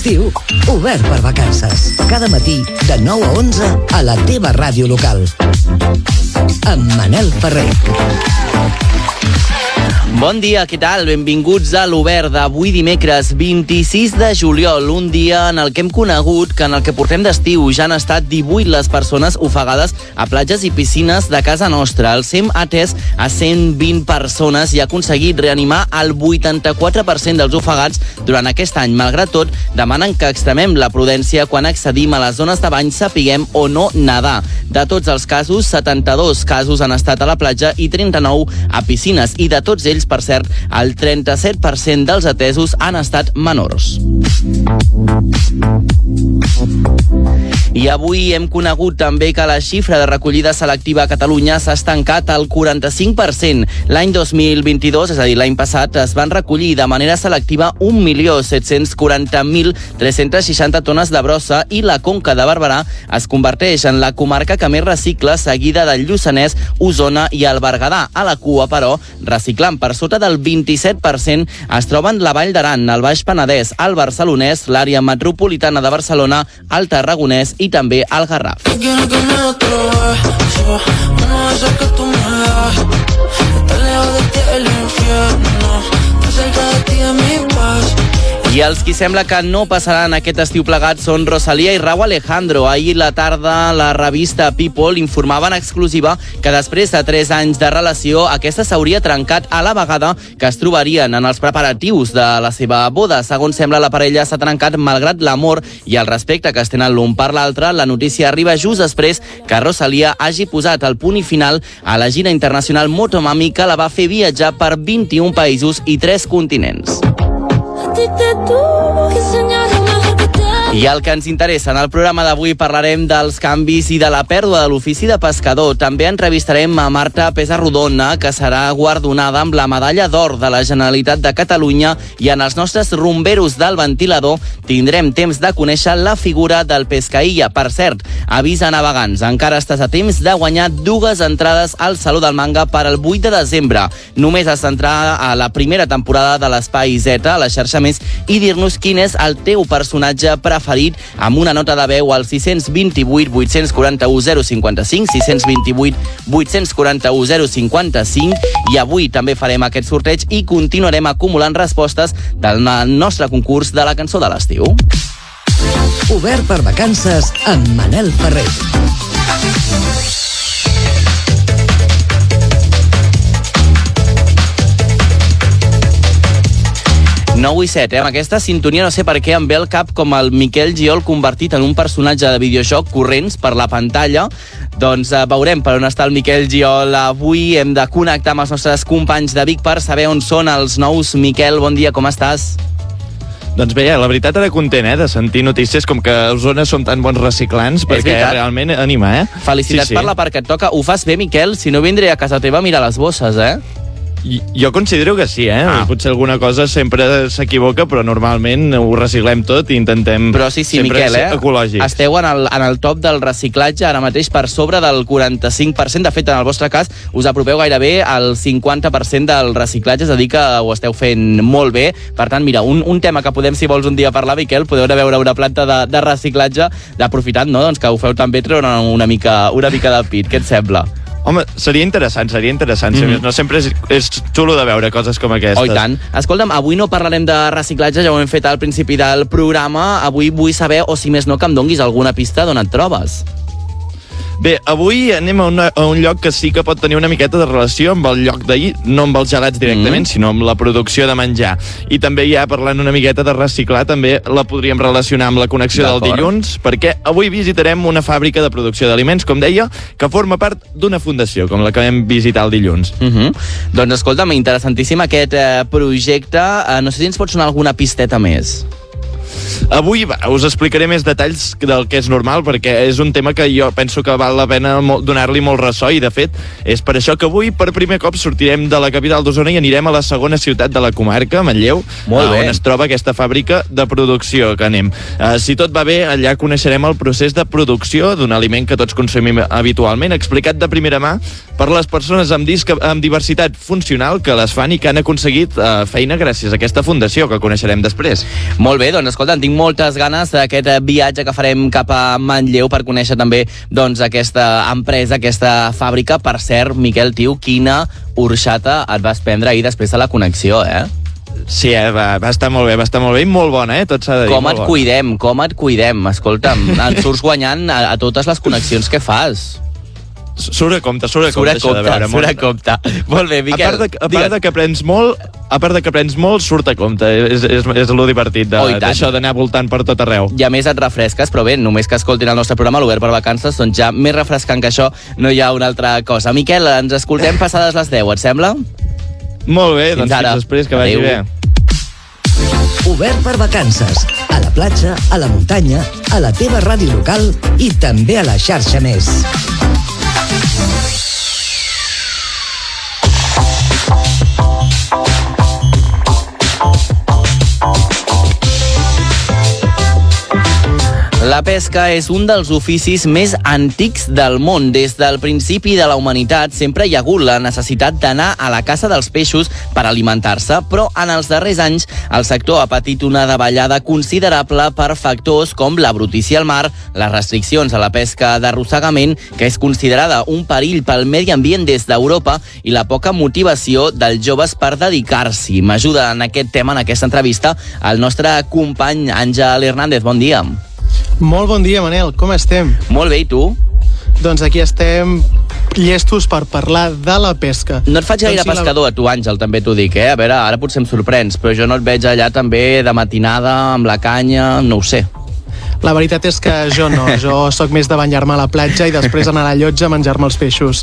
l'estiu, obert per vacances. Cada matí, de 9 a 11, a la teva ràdio local. Amb Manel Ferrer. Bon dia, què tal? Benvinguts a l'Obert d'avui dimecres 26 de juliol, un dia en el que hem conegut que en el que portem d'estiu ja han estat 18 les persones ofegades a platges i piscines de casa nostra. El SEM ha atès a 120 persones i ha aconseguit reanimar el 84% dels ofegats durant aquest any. Malgrat tot, demanen que extremem la prudència quan accedim a les zones de bany sapiguem o no nedar. De tots els casos, 72 casos han estat a la platja i 39 a piscines i de tots ells ells, per cert, el 37% dels atesos han estat menors. I avui hem conegut també que la xifra de recollida selectiva a Catalunya s'ha estancat al 45%. L'any 2022, és a dir, l'any passat, es van recollir de manera selectiva 1.740.360 tones de brossa i la Conca de Barberà es converteix en la comarca que més recicla, seguida del Lluçanès, Osona i el Berguedà. A la cua, però, reciclant per sota del 27%, es troben la Vall d'Aran, el Baix Penedès, el Barcelonès, l'àrea metropolitana de Barcelona, el Tarragonès i també al Garraf. Uno de ti el infierno, cerca de ti mi paz. I els qui sembla que no passaran aquest estiu plegats són Rosalia i Rau Alejandro. Ahir la tarda la revista People informava en exclusiva que després de 3 anys de relació aquesta s'hauria trencat a la vegada que es trobarien en els preparatius de la seva boda. Segons sembla, la parella s'ha trencat malgrat l'amor i el respecte que es tenen l'un per l'altre. La notícia arriba just després que Rosalia hagi posat el punt i final a la gira internacional Motomami que la va fer viatjar per 21 països i 3 continents. Ti te tuvo que I el que ens interessa en el programa d'avui parlarem dels canvis i de la pèrdua de l'ofici de pescador. També entrevistarem a Marta Pesarrodona, que serà guardonada amb la medalla d'or de la Generalitat de Catalunya i en els nostres rumberos del ventilador tindrem temps de conèixer la figura del Pescaïlla. Per cert, avís a navegants, encara estàs a temps de guanyar dues entrades al Saló del Manga per al 8 de desembre. Només has d'entrar a la primera temporada de l'Espai Z, a la xarxa més, i dir-nos quin és el teu personatge preferit amb una nota de veu al 628 841 055, 628 841 055 i avui també farem aquest sorteig i continuarem acumulant respostes del nostre concurs de la cançó de l'estiu. Obert per vacances amb Manel Ferrer. 9 i 7, eh? Amb aquesta sintonia no sé per què em ve el cap com el Miquel Giol convertit en un personatge de videojoc corrents per la pantalla. Doncs eh, veurem per on està el Miquel Giol avui. Hem de connectar amb els nostres companys de Vic per saber on són els nous. Miquel, bon dia, com estàs? Doncs bé, la veritat era content, eh, de sentir notícies com que a Osona som tan bons reciclants, perquè realment anima, eh? Felicitats Sí, sí. per la part que et toca. Ho fas bé, Miquel? Si no, vindré a casa teva a mirar les bosses, eh? Jo considero que sí, eh? Ah. Potser alguna cosa sempre s'equivoca, però normalment ho reciclem tot i intentem Però sí, sí, sempre Miquel, eh? ecològics. Esteu en el, en el top del reciclatge ara mateix per sobre del 45%. De fet, en el vostre cas, us apropeu gairebé al 50% del reciclatge, és a dir, que ho esteu fent molt bé. Per tant, mira, un, un tema que podem, si vols, un dia parlar, Miquel, podeu anar a veure una planta de, de reciclatge, d'aprofitant, no?, doncs que ho feu també treure una, una, mica, una mica de pit. Què et sembla? Home, seria interessant, seria interessant. Mm. -hmm. No sempre és, és xulo de veure coses com aquestes. Oh, tant. Escolta'm, avui no parlarem de reciclatge, ja ho hem fet al principi del programa. Avui vull saber, o si més no, que em donguis alguna pista d'on et trobes. Bé, avui anem a, una, a un lloc que sí que pot tenir una miqueta de relació amb el lloc d'ahir, no amb els gelats directament, Mm. sinó amb la producció de menjar. I també ja parlant una miqueta de reciclar, també la podríem relacionar amb la connexió del dilluns, perquè avui visitarem una fàbrica de producció d'aliments, com deia, que forma part d'una fundació, com la que vam visitar el dilluns. Uh -huh. Doncs escolta'm, interessantíssim aquest eh, projecte. Eh, no sé si ens pots donar alguna pisteta més. Avui us explicaré més detalls del que és normal, perquè és un tema que jo penso que val la pena donar-li molt ressò, i de fet és per això que avui per primer cop sortirem de la capital d'Osona i anirem a la segona ciutat de la comarca, Manlleu, Molt eh, bé. on es troba aquesta fàbrica de producció que anem. Uh, si tot va bé, allà coneixerem el procés de producció d'un aliment que tots consumim habitualment, explicat de primera mà per les persones amb, disca, amb diversitat funcional que les fan i que han aconseguit uh, feina gràcies a aquesta fundació que coneixerem després. Molt bé, doncs escolta, tinc moltes ganes d'aquest eh, viatge que farem cap a Manlleu per conèixer també doncs, aquesta empresa, aquesta fàbrica. Per cert, Miquel Tiu, quina orxata et vas prendre ahir després de la connexió, eh? Sí, eh, va, va estar molt bé, va estar molt bé i molt bona, eh? Tot s'ha de dir. Com et bona. cuidem, com et cuidem. Escolta'm, et surts guanyant a, a totes les connexions que fas. Surt a compte, surt a Surt compte, a això de compte, veure. surt a molt. compte. Molt bé, A Miquel. part, de, a digues. part de que aprens molt, a part de que aprens molt, surt a compte. És, és, és lo divertit de- Oh, d'això d'anar voltant per tot arreu. I a més et refresques, però bé, només que escoltin el nostre programa, l'Obert per Vacances, doncs ja més refrescant que això no hi ha una altra cosa. Miquel, ens escoltem passades les 10, et sembla? Molt bé, Fins doncs ara. fins després, que vagi Adéu. bé. Obert per vacances. A la platja, a la muntanya, a la teva ràdio local i també a la xarxa més. La pesca és un dels oficis més antics del món. Des del principi de la humanitat sempre hi ha hagut la necessitat d'anar a la caça dels peixos per alimentar-se, però en els darrers anys el sector ha patit una davallada considerable per factors com la brutícia al mar, les restriccions a la pesca d'arrossegament, que és considerada un perill pel medi ambient des d'Europa, i la poca motivació dels joves per dedicar-s'hi. M'ajuda en aquest tema, en aquesta entrevista, el nostre company Àngel Hernández. Bon dia. Molt bon dia, Manel. Com estem? Molt bé, i tu? Doncs aquí estem llestos per parlar de la pesca. No et faig gaire Doncs la- pescador a tu, Àngel, també t'ho dic, eh? A veure, ara potser em sorprens, però jo no et veig allà també de matinada, amb la canya, no ho sé. La veritat és que jo no, jo sóc més de banyar-me a la platja i després anar a la llotja a menjar-me els peixos.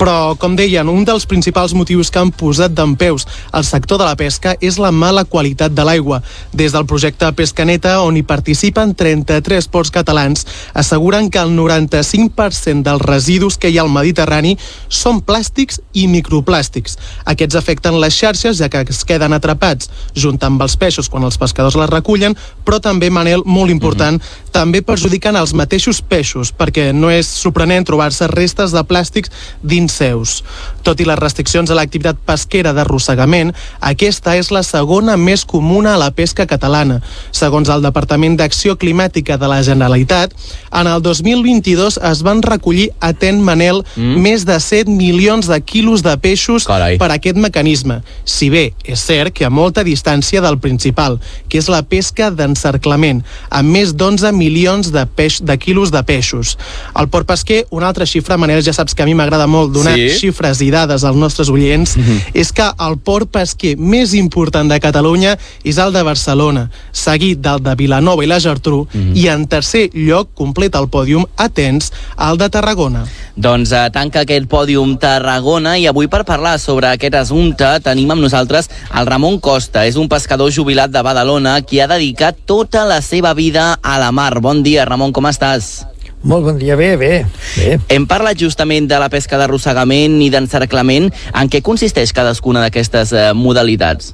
Però, com deien, un dels principals motius que han posat d'en peus al sector de la pesca és la mala qualitat de l'aigua. Des del projecte Pesca Neta, on hi participen 33 ports catalans, asseguren que el 95% dels residus que hi ha al Mediterrani són plàstics i microplàstics. Aquests afecten les xarxes, ja que es queden atrapats junt amb els peixos quan els pescadors les recullen, però també, Manel, molt important, també perjudiquen els mateixos peixos, perquè no és sorprenent trobar-se restes de plàstics dins seus. Tot i les restriccions a l'activitat pesquera d'arrossegament, aquesta és la segona més comuna a la pesca catalana. Segons el Departament d'Acció Climàtica de la Generalitat, en el 2022 es van recollir, atent Manel, mm. més de 7 milions de quilos de peixos Carai. per aquest mecanisme. Si bé és cert que a molta distància del principal, que és la pesca d'encerclament, amb més d'11 milions de, peix, de quilos de peixos. El port pesquer, una altra xifra, Manel, ja saps que a mi m'agrada molt donar Sí. xifres i dades als nostres oients, mm -hmm. és que el port pesquer més important de Catalunya és el de Barcelona, seguit del de Vilanova i la Geltrú, mm -hmm. i en tercer lloc completa el pòdium, atents, el de Tarragona. Doncs eh, tanca aquest pòdium Tarragona i avui per parlar sobre aquest assumpte tenim amb nosaltres el Ramon Costa. És un pescador jubilat de Badalona qui ha dedicat tota la seva vida a la mar. Bon dia, Ramon, com estàs? Molt bon dia, bé, bé, bé. Hem parlat justament de la pesca d'arrossegament i d'encerclament. En què consisteix cadascuna d'aquestes eh, modalitats?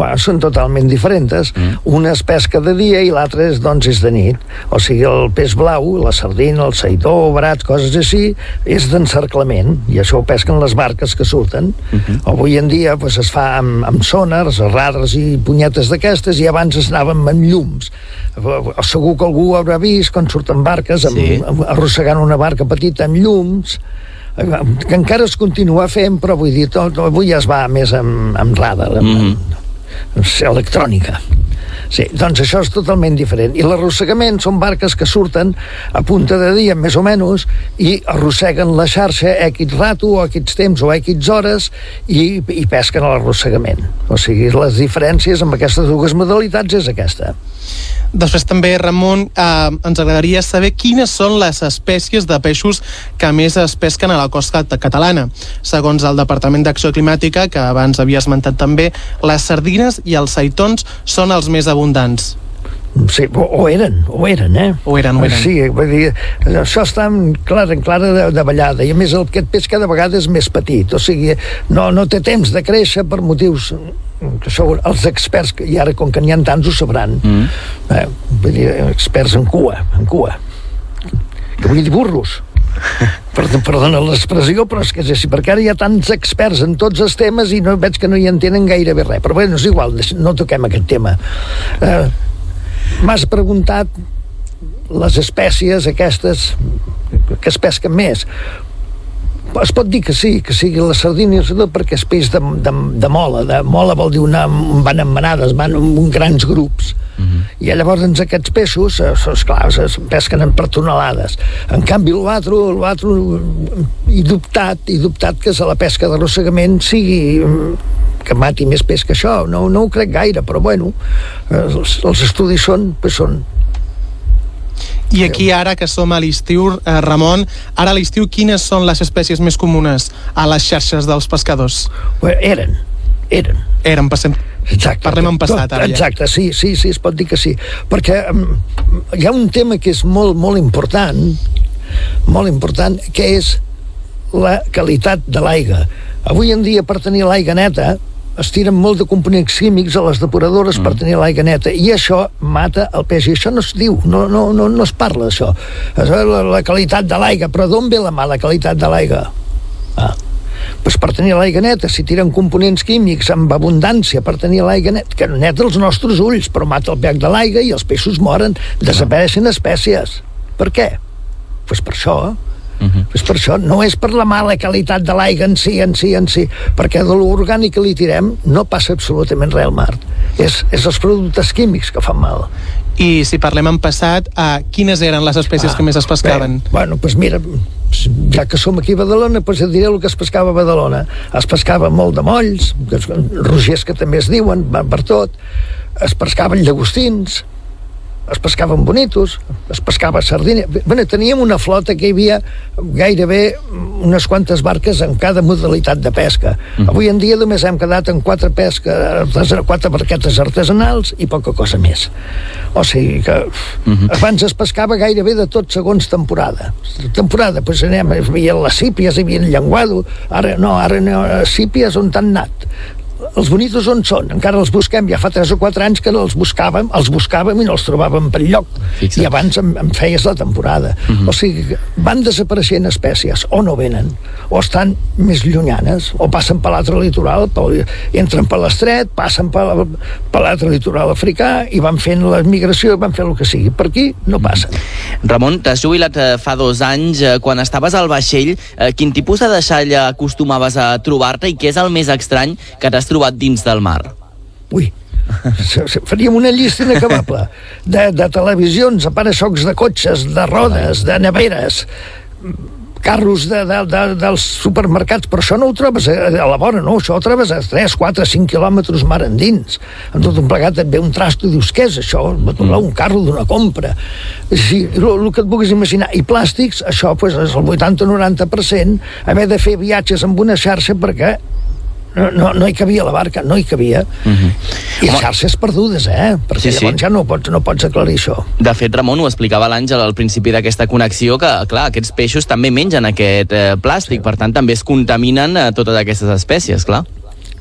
Bueno, són totalment diferents. Mm. Una és pesca de dia i l'altra és, doncs, és de nit. O sigui, el peix blau, la sardina, el saïdor, brat, coses així, és d'encerclament, i això ho pesquen les barques que surten. Mm -hmm. Avui en dia pues, es fa amb, amb sonars, radars i punyetes d'aquestes, i abans es anàvem amb llums. Segur que algú haurà vist quan surten barques amb, Sí. sí. amb, arrossegant una barca petita amb llums, que encara es continua fent, però vull dir, tot, avui ja es va més amb, amb radar, amb, mm -hmm. electrónica. Sí, doncs això és totalment diferent. I l'arrossegament són barques que surten a punta de dia, més o menys, i arrosseguen la xarxa a equits rato, o a equits temps, o a equits hores, i, i pesquen a l'arrossegament. O sigui, les diferències amb aquestes dues modalitats és aquesta. Després també, Ramon, eh, ens agradaria saber quines són les espècies de peixos que més es pesquen a la costa catalana. Segons el Departament d'Acció Climàtica, que abans havia esmentat també, les sardines i els saitons són els més abundants. Sí, o, o eren, o eren, eh? O eren, o eren. Sí, vull dir, això està en clara, en clara de, de ballada, i a més el, aquest peix cada vegada és més petit, o sigui, no, no té temps de créixer per motius que això els experts, i ara com que n'hi ha tants ho sabran, mm. eh, vull dir, experts en cua, en cua, que vull dir burros. Perdona l'expressió, però és que és així, perquè ara hi ha tants experts en tots els temes i no veig que no hi entenen gairebé res. Però bé, no és igual, no toquem aquest tema. Eh, m'has preguntat les espècies aquestes que es pesquen més es pot dir que sí, que sigui la sardina sobretot perquè és peix de, de, de mola. De mola vol dir una, van en manades van en grans grups. Uh -huh. i llavors doncs, aquests peixos eh, és clar, es pesquen per tonelades en canvi l'altre l'altre i dubtat i dubtat que és a la pesca d'arrossegament sigui que mati més peix que això. No, no ho crec gaire, però bueno els, els estudis són, són i aquí ara que som a l'estiu, eh, Ramon, ara a l'estiu quines són les espècies més comunes a les xarxes dels pescadors? Bueno, eren, eren. Eren, passem, Exacte. Parlem en passat, ara ja. Exacte, sí, sí, sí, es pot dir que sí. Perquè um, hi ha un tema que és molt, molt important, molt important, que és la qualitat de l'aigua. Avui en dia, per tenir l'aigua neta, es tiren molt de components químics a les depuradores mm. per tenir l'aigua neta i això mata el peix i això no es diu, no, no, no, no es parla d'això la, la qualitat de l'aigua però d'on ve la mala qualitat de l'aigua? Ah, pues per tenir l'aigua neta, si tiren components químics amb abundància per tenir l'aigua neta, que neta els nostres ulls, però mata el pH de l'aigua i els peixos moren, desapareixen espècies. Per què? Pues per això, Uh -huh. És per això, no és per la mala qualitat de l'aigua en si, en si, en si, perquè de l'orgànic que li tirem no passa absolutament res al mar. És, és els productes químics que fan mal. I si parlem en passat, uh, quines eren les espècies ah, que més es pescaven? Bé, bueno, doncs mira, ja que som aquí a Badalona, doncs et diré el que es pescava a Badalona. Es pescava molt de molls, rogers que també es diuen, van per tot, es pescaven llagostins, es pescaven bonitos, es pescava sardina... Bé, teníem una flota que hi havia gairebé unes quantes barques en cada modalitat de pesca. Mm. Avui en dia només hem quedat en quatre pesca, quatre barquetes artesanals i poca cosa més. O sigui que mm -hmm. abans es pescava gairebé de tot segons temporada. Temporada, doncs anem, hi havia les sípies, hi havia el llenguado, ara no, ara no, sípies on han anat els bonitos on són? Encara els busquem, ja fa 3 o 4 anys que els buscàvem, els buscàvem i no els trobàvem per lloc. Fixa't. I abans em, em feies la temporada. Uh -huh. O sigui, van desapareixent espècies, o no venen, o estan més llunyanes, o passen per l'altre litoral, pel, entren per l'estret, passen per, per l'altre litoral africà i van fent la migració i van fer el que sigui. Per aquí no passen. Ramon, t'has jubilat eh, fa dos anys. Eh, quan estaves al vaixell, eh, quin tipus de deixalla acostumaves a trobar-te i què és el més estrany que t'has trobat dins del mar? Ui, faríem una llista inacabable de, de televisions, aparaixocs de cotxes, de rodes, de neveres, carros de, de, de, dels supermercats, però això no ho trobes a, a la vora, no, això ho trobes a 3, 4, 5 quilòmetres mar endins. En tot un plegat et ve un trasto i dius, què és això? Mm. Un carro d'una compra. Sí, el, el que et puguis imaginar. I plàstics, això pues, és el 80-90%, haver de fer viatges amb una xarxa perquè no, no, no hi cabia la barca, no hi cabia. Uh -huh. I Home, xarxes perdudes, eh? Perquè sí, sí. llavors ja no pots, no pots aclarir això. De fet, Ramon, ho explicava l'Àngel al principi d'aquesta connexió, que, clar, aquests peixos també mengen aquest eh, plàstic, sí. per tant, també es contaminen eh, totes aquestes espècies, clar.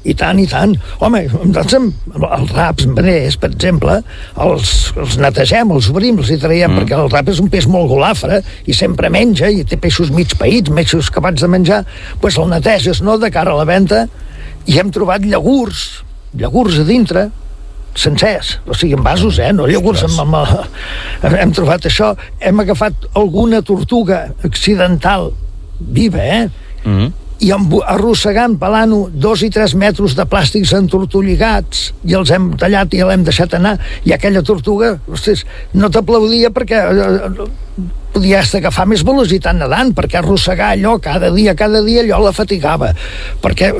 I tant, i tant. Home, doncs, els raps veners, per exemple, els, els netegem, els obrim, els hi traiem, mm. perquè el rap és un peix molt golafre i sempre menja, i té peixos mig païts, peixos acabats de menjar, doncs el neteges, no?, de cara a la venda, i hem trobat llagurs, llagurs a dintre, sencers, o sigui, en vasos, eh? no llagurs amb, amb, amb, hem trobat això, hem agafat alguna tortuga accidental viva, eh? Mm -hmm i arrossegant pelant dos i tres metres de plàstics entortolligats. I els hem tallat i l'hem deixat anar. I aquella tortuga ostres, no t'aplaudia perquè eh, podies agafar més velocitat nedant perquè arrossegar allò cada dia, cada dia allò la fatigava. Perquè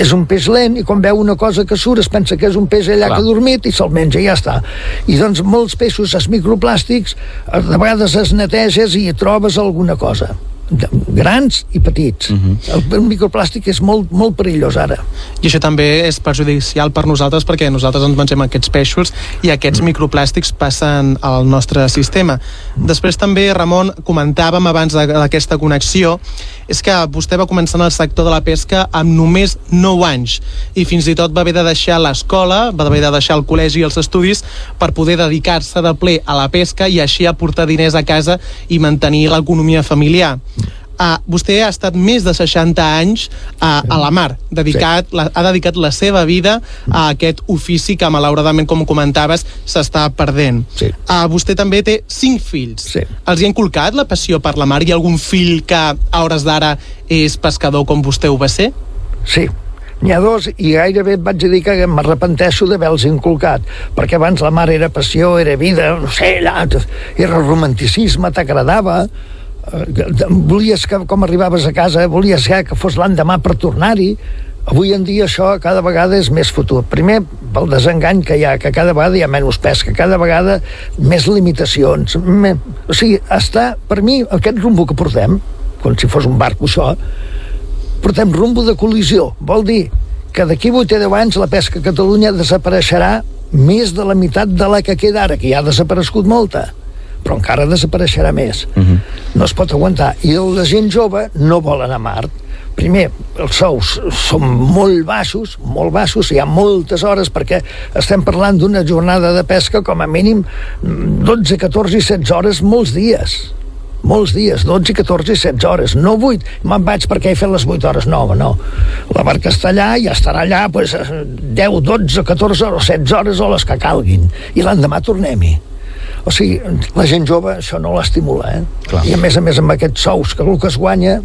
és un peix lent i quan veu una cosa que surt es pensa que és un peix allà Clar. que ha dormit i se'l menja i ja està. I doncs molts peixos, els microplàstics de vegades es neteges i trobes alguna cosa grans i petits. Uh -huh. el, el microplàstic és molt, molt perillós ara. I això també és perjudicial per nosaltres perquè nosaltres ens mengem aquests peixos i aquests uh -huh. microplàstics passen al nostre sistema. Després també, Ramon, comentàvem abans d'aquesta connexió, és que vostè va començar en el sector de la pesca amb només 9 anys i fins i tot va haver de deixar l'escola, va haver de deixar el col·legi i els estudis per poder dedicar-se de ple a la pesca i així aportar diners a casa i mantenir l'economia familiar. Uh, vostè ha estat més de 60 anys uh, a la mar, dedicat, la, ha dedicat la seva vida a aquest ofici que malauradament, com comentaves, s'està perdent. Sí. Uh, vostè també té cinc fills. Sí. Els hi ha inculcat la passió per la mar? Hi ha algun fill que a hores d'ara és pescador com vostè ho va ser? Sí, n'hi ha dos i gairebé et vaig dir que m'arrepenteixo d'haver-los inculcat perquè abans la mar era passió, era vida no sé, allà, era romanticisme t'agradava volies que com arribaves a casa volies que, que fos l'endemà per tornar-hi avui en dia això cada vegada és més futur. Primer, pel desengany que hi ha, que cada vegada hi ha menys pesca, cada vegada més limitacions. O sigui, està, per mi, aquest rumbo que portem, com si fos un barco això, portem rumbo de col·lisió. Vol dir que d'aquí 8 o 10 anys la pesca a Catalunya desapareixerà més de la meitat de la que queda ara, que ja ha desaparegut molta però encara desapareixerà més. Uh -huh. No es pot aguantar. I la gent jove no vol anar a mar. Primer, els sous són molt baixos, molt baixos, hi ha moltes hores, perquè estem parlant d'una jornada de pesca com a mínim 12, 14 i 16 hores molts dies molts dies, 12, 14 i 16 hores, no 8. Me'n vaig perquè he fet les 8 hores. No, no. La barca està allà i estarà allà pues, 10, 12, 14 o 16 hores o les que calguin. I l'endemà tornem-hi. O sigui, la gent jove això no l'estimula, eh? Clar. I a més a més amb aquests sous que el que es guanya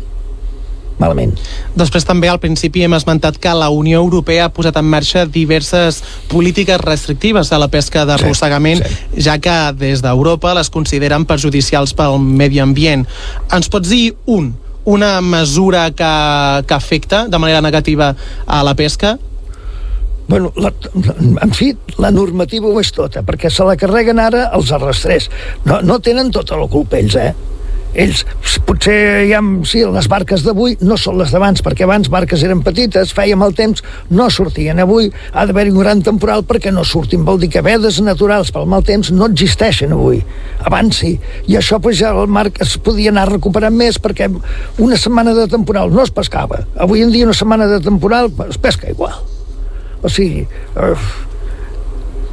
malament. Després també al principi hem esmentat que la Unió Europea ha posat en marxa diverses polítiques restrictives a la pesca d'arrossegament, Sí, ja que des d'Europa les consideren perjudicials pel medi ambient. Ens pots dir un, una mesura que, que afecta de manera negativa a la pesca? Bueno, la, en fi, la normativa ho és tota, perquè se la carreguen ara els arrastrers. No, no tenen tota la culpa ells, eh? Ells, potser ja, sí, les barques d'avui no són les d'abans, perquè abans barques eren petites, fèiem el temps, no sortien. Avui ha d'haver-hi un gran temporal perquè no surtin. Vol dir que vedes naturals pel mal temps no existeixen avui. Abans sí. I això pues, ja el mar es podia anar recuperant més perquè una setmana de temporal no es pescava. Avui en dia una setmana de temporal es pesca igual. O sigui, eh,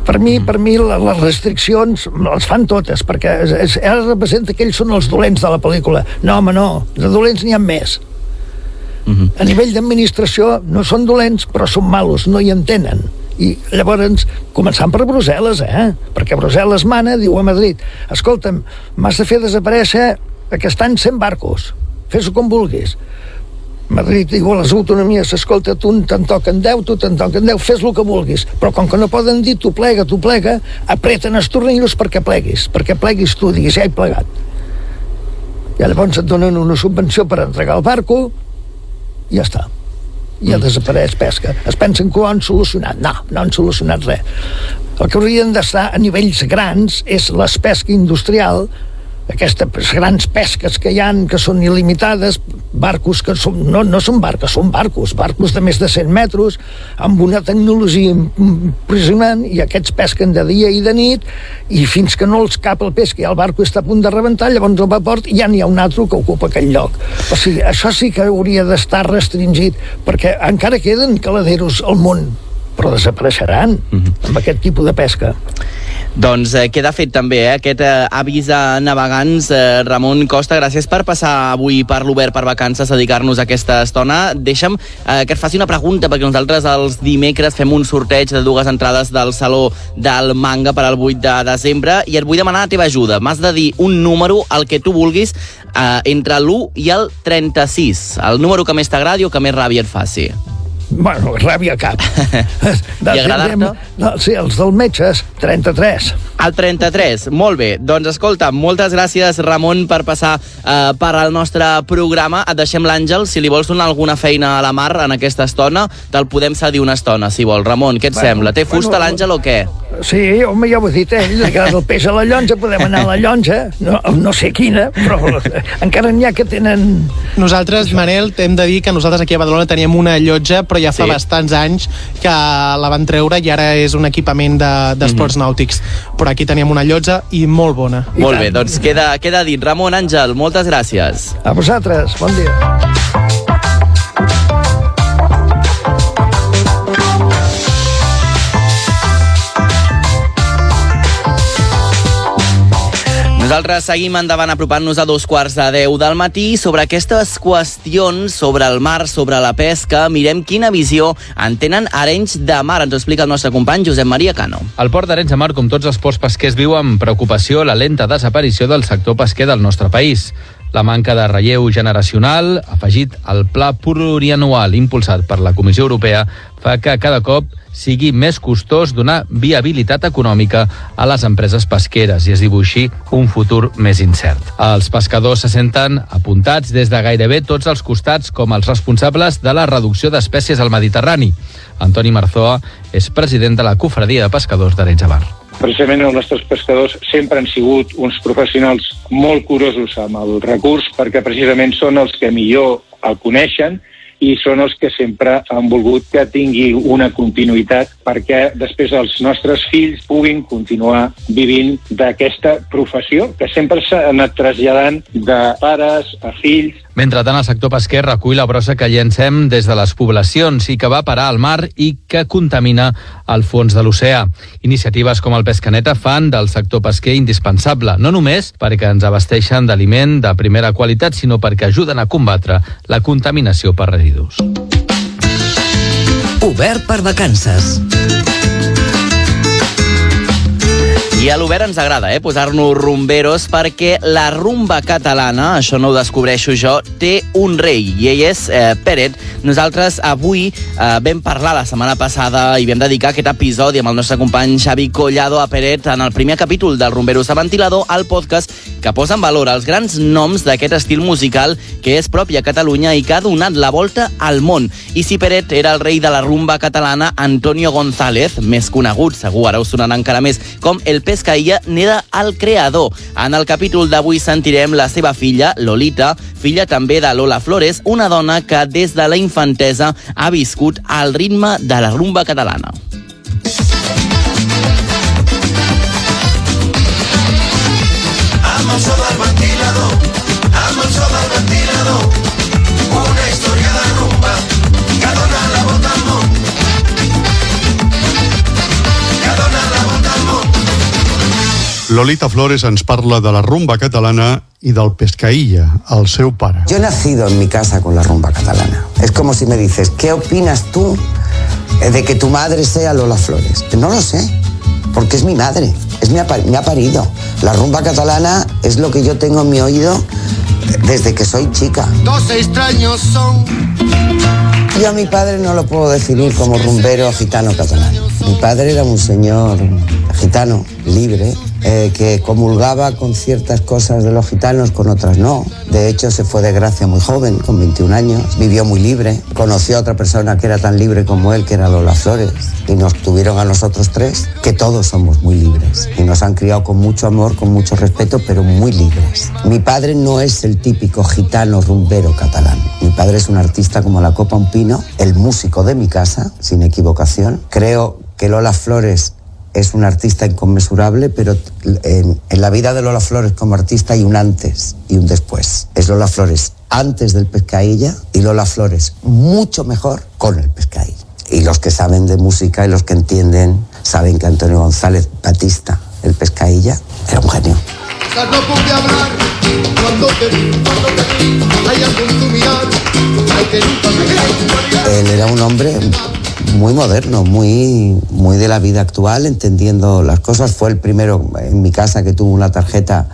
per mi, per mi les restriccions les fan totes, perquè és, ara representa que ells són els dolents de la pel·lícula. No, home, no, de dolents n'hi ha més. A nivell d'administració no són dolents, però són malos, no hi entenen. I llavors, començant per Brussel·les, eh? Perquè Brussel·les mana, diu a Madrid, escolta'm, m'has de fer desaparèixer aquest any 100 barcos, fes-ho com vulguis. Madrid diu a les autonomies, escolta, tu te'n toquen 10, tu te'n toquen 10, fes el que vulguis. Però com que no poden dir tu plega, tu plega, apreten els tornillos perquè pleguis, perquè pleguis tu, diguis, ja he plegat. I llavors et donen una subvenció per entregar el barco i ja està. I ja desapareix pesca. Es pensen que ho han solucionat. No, no han solucionat res. El que haurien d'estar a nivells grans és l'espesca industrial, aquestes grans pesques que hi han, que són il·limitades, barcos que són, no, no són barques, són barcos, barcos de més de 100 metres, amb una tecnologia impressionant, i aquests pesquen de dia i de nit, i fins que no els cap el peix, que ja el barco està a punt de rebentar, llavors el va a port i ja n'hi ha un altre que ocupa aquell lloc. O sigui, això sí que hauria d'estar restringit, perquè encara queden caladeros al món, però desapareixeran amb aquest tipus de pesca. Doncs eh, queda fet també eh, aquest eh, avís a navegants. Eh, Ramon Costa, gràcies per passar avui per l'Obert per vacances, a dedicar-nos aquesta estona. Deixa'm eh, que et faci una pregunta, perquè nosaltres els dimecres fem un sorteig de dues entrades del Saló del Manga per al 8 de desembre i et vull demanar la teva ajuda. M'has de dir un número, el que tu vulguis, eh, entre l'1 i el 36. El número que més t'agradi o que més ràbia et faci. Bueno, ràbia cap. I agradar-te? No, sí, els del metge, 33. El 33, molt bé. Doncs escolta, moltes gràcies, Ramon, per passar eh, per al nostre programa. Et deixem l'Àngel. Si li vols donar alguna feina a la mar en aquesta estona, te'l podem cedir una estona, si vol. Ramon, què et Bueno, sembla? Té fusta bueno, l'Àngel o què? Sí, home, ja ho he dit, eh? Li agrada el peix a la llonja, podem anar a la llonja, no, no sé quina, però encara n'hi ha que tenen... Nosaltres, Manel, t'hem de dir que nosaltres aquí a Badalona teníem una llotja, però ja fa Sí. bastants anys que la van treure i ara és un equipament d'esports de, nàutics. Però aquí teníem una llotja i molt bona. I Molt tant. bé, doncs queda, queda dit. Ramon, Àngel, moltes gràcies. A vosaltres, bon dia. Nosaltres seguim endavant apropant-nos a dos quarts de deu del matí. Sobre aquestes qüestions, sobre el mar, sobre la pesca, mirem quina visió en tenen Arenys de Mar. Ens ho explica el nostre company Josep Maria Cano. El port d'Arenys de Mar, com tots els ports pesquers, viu amb preocupació la lenta desaparició del sector pesquer del nostre país. La manca de relleu generacional, afegit al pla plurianual impulsat per la Comissió Europea, fa que cada cop sigui més costós donar viabilitat econòmica a les empreses pesqueres i es dibuixi un futur més incert. Els pescadors se senten apuntats des de gairebé tots els costats com els responsables de la reducció d'espècies al Mediterrani. Antoni Marzoa és president de la Cofradia de Pescadors d'Arenys de Mar. Precisament els nostres pescadors sempre han sigut uns professionals molt curosos amb el recurs perquè precisament són els que millor el coneixen i són els que sempre han volgut que tingui una continuïtat perquè després els nostres fills puguin continuar vivint d'aquesta professió que sempre s'ha anat traslladant de pares a fills Mentrestant, el sector pesquer recull la brossa que llencem des de les poblacions i que va parar al mar i que contamina el fons de l'oceà. Iniciatives com el Pescaneta fan del sector pesquer indispensable, no només perquè ens abasteixen d'aliment de primera qualitat, sinó perquè ajuden a combatre la contaminació per residus. Obert per vacances. I a l'Obert ens agrada, eh, posar-nos rumberos perquè la rumba catalana, això no ho descobreixo jo, té un rei i ell és eh, Peret. Nosaltres avui eh, vam parlar la setmana passada i vam dedicar aquest episodi amb el nostre company Xavi Collado a Peret en el primer capítol del Rumberos a Ventilador, al podcast que posa en valor els grans noms d'aquest estil musical que és propi a Catalunya i que ha donat la volta al món. I si Peret era el rei de la rumba catalana, Antonio González, més conegut, segur ara us sonarà encara més, com el Pescaïlla n'era el creador. En el capítol d'avui sentirem la seva filla, Lolita, filla també de Lola Flores, una dona que des de la infantesa ha viscut al ritme de la rumba catalana. Lolita Flores ens parla de la rumba catalana y del Pescailla, al seu pare. Yo he nacido en mi casa con la rumba catalana. Es como si me dices, ¿qué opinas tú de que tu madre sea Lola Flores? No lo sé, porque es mi madre, es mi me ha parido. La rumba catalana es lo que yo tengo en mi oído desde que soy chica. Dos extraños son. Yo a mi padre no lo puedo definir como rumbero gitano catalán. Mi padre era un señor gitano, libre, eh, que comulgaba con ciertas cosas de los gitanos, con otras no. De hecho, se fue de gracia muy joven, con 21 años. Vivió muy libre. Conoció a otra persona que era tan libre como él, que era Lola Flores. Y nos tuvieron a nosotros tres, que todos somos muy libres. Y nos han criado con mucho amor, con mucho respeto, pero muy libres. Mi padre no es el típico gitano rumbero catalán. Mi padre es un artista como la copa un pino, el músico de mi casa, sin equivocación. Creo que Lola Flores es un artista inconmensurable, pero en, en la vida de Lola Flores como artista hay un antes y un después. Es Lola Flores antes del Pescailla y Lola Flores mucho mejor con el Pescailla. Y los que saben de música y los que entienden saben que Antonio González Batista, el Pescailla, era un genio. No pude hablar cuando te vi, cuando te vi. Hay algo en tu mirar, hay que nunca me Él era un hombre muy moderno, muy, muy de la vida actual, entendiendo las cosas. Fue el primero en mi casa que tuvo una tarjeta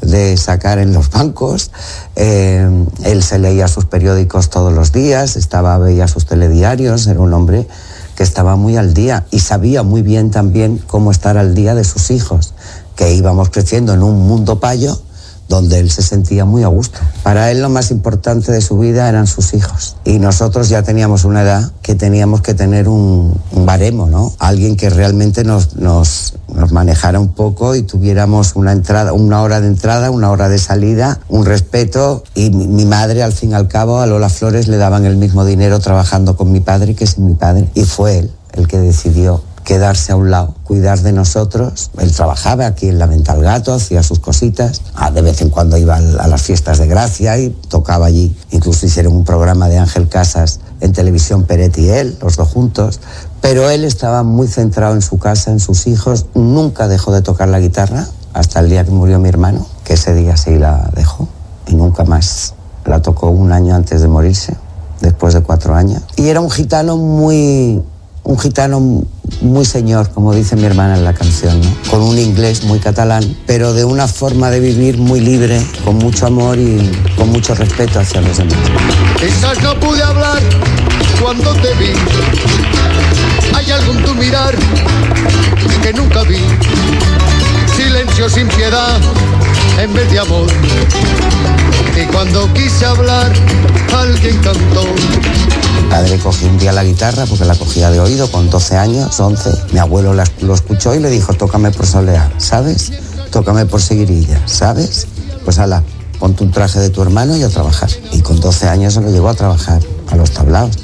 de sacar en los bancos. Eh, él se leía sus periódicos todos los días, estaba, veía sus telediarios, era un hombre que estaba muy al día y sabía muy bien también cómo estar al día de sus hijos, que íbamos creciendo en un mundo payo donde él se sentía muy a gusto. Para él lo más importante de su vida eran sus hijos. Y nosotros ya teníamos una edad que teníamos que tener un, un baremo, ¿no? Alguien que realmente nos, nos, manejara un poco y tuviéramos una entrada, una hora de entrada, una hora de salida, un respeto. Y mi, mi madre, al fin y al cabo, a Lola Flores le daban el mismo dinero trabajando con mi padre que sin mi padre. Y fue él el que decidió quedarse a un lado, cuidar de nosotros. Él trabajaba aquí en la Venta Gato, hacía sus cositas. Ah, de vez en cuando iba a las fiestas de Gracia y tocaba allí. Incluso hicieron un programa de Ángel Casas en televisión, Peret y él, los dos juntos. Pero él estaba muy centrado en su casa, en sus hijos. Nunca dejó de tocar la guitarra hasta el día que murió mi hermano. que ese día sí la dejó y nunca más. La tocó un año antes de morirse, después de cuatro años. Y era un gitano muy, un gitano muy señor, como dice mi hermana en la canción, ¿no? con un inglés muy catalán, pero de una forma de vivir muy libre, con mucho amor y con mucho respeto hacia los demás. Quizás no pude hablar cuando te vi. Hay algo en tu mirar que nunca vi. Silencio sin piedad en vez de amor. Y cuando quise hablar, alguien cantó. Mi padre cogió un día la guitarra porque la cogía de oído con 12 años, 11. Mi abuelo la- lo escuchó y le dijo, tócame por soleá, ¿sabes? Tócame por seguirilla, ¿sabes? Pues ala, ponte un traje de tu hermano y a trabajar. Y con 12 años se lo llevó a trabajar a los tablaos.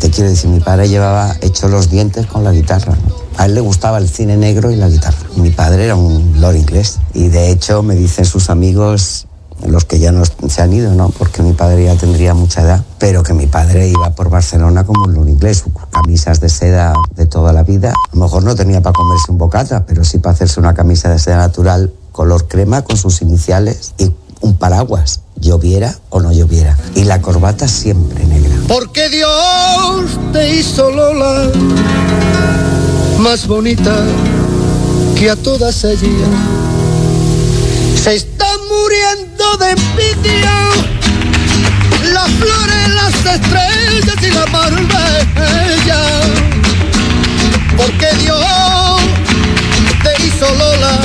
Te quiero decir, mi padre llevaba hecho los dientes con la guitarra. A él le gustaba el cine negro y la guitarra. Mi padre era un lord inglés. Y de hecho me dicen sus amigos los que ya no se han ido, ¿no? Porque mi padre ya tendría mucha edad, pero que mi padre iba por Barcelona como un inglés, camisas de seda de toda la vida. A lo mejor no tenía para comerse un bocata, pero sí para hacerse una camisa de seda natural color crema con sus iniciales y un paraguas, lloviera o no lloviera. Y la corbata siempre negra. Porque Dios te hizo Lola más bonita que a todas ellas. Se está muriendo de envidia las flores, las estrellas y la marbella. Porque Dios te hizo Lola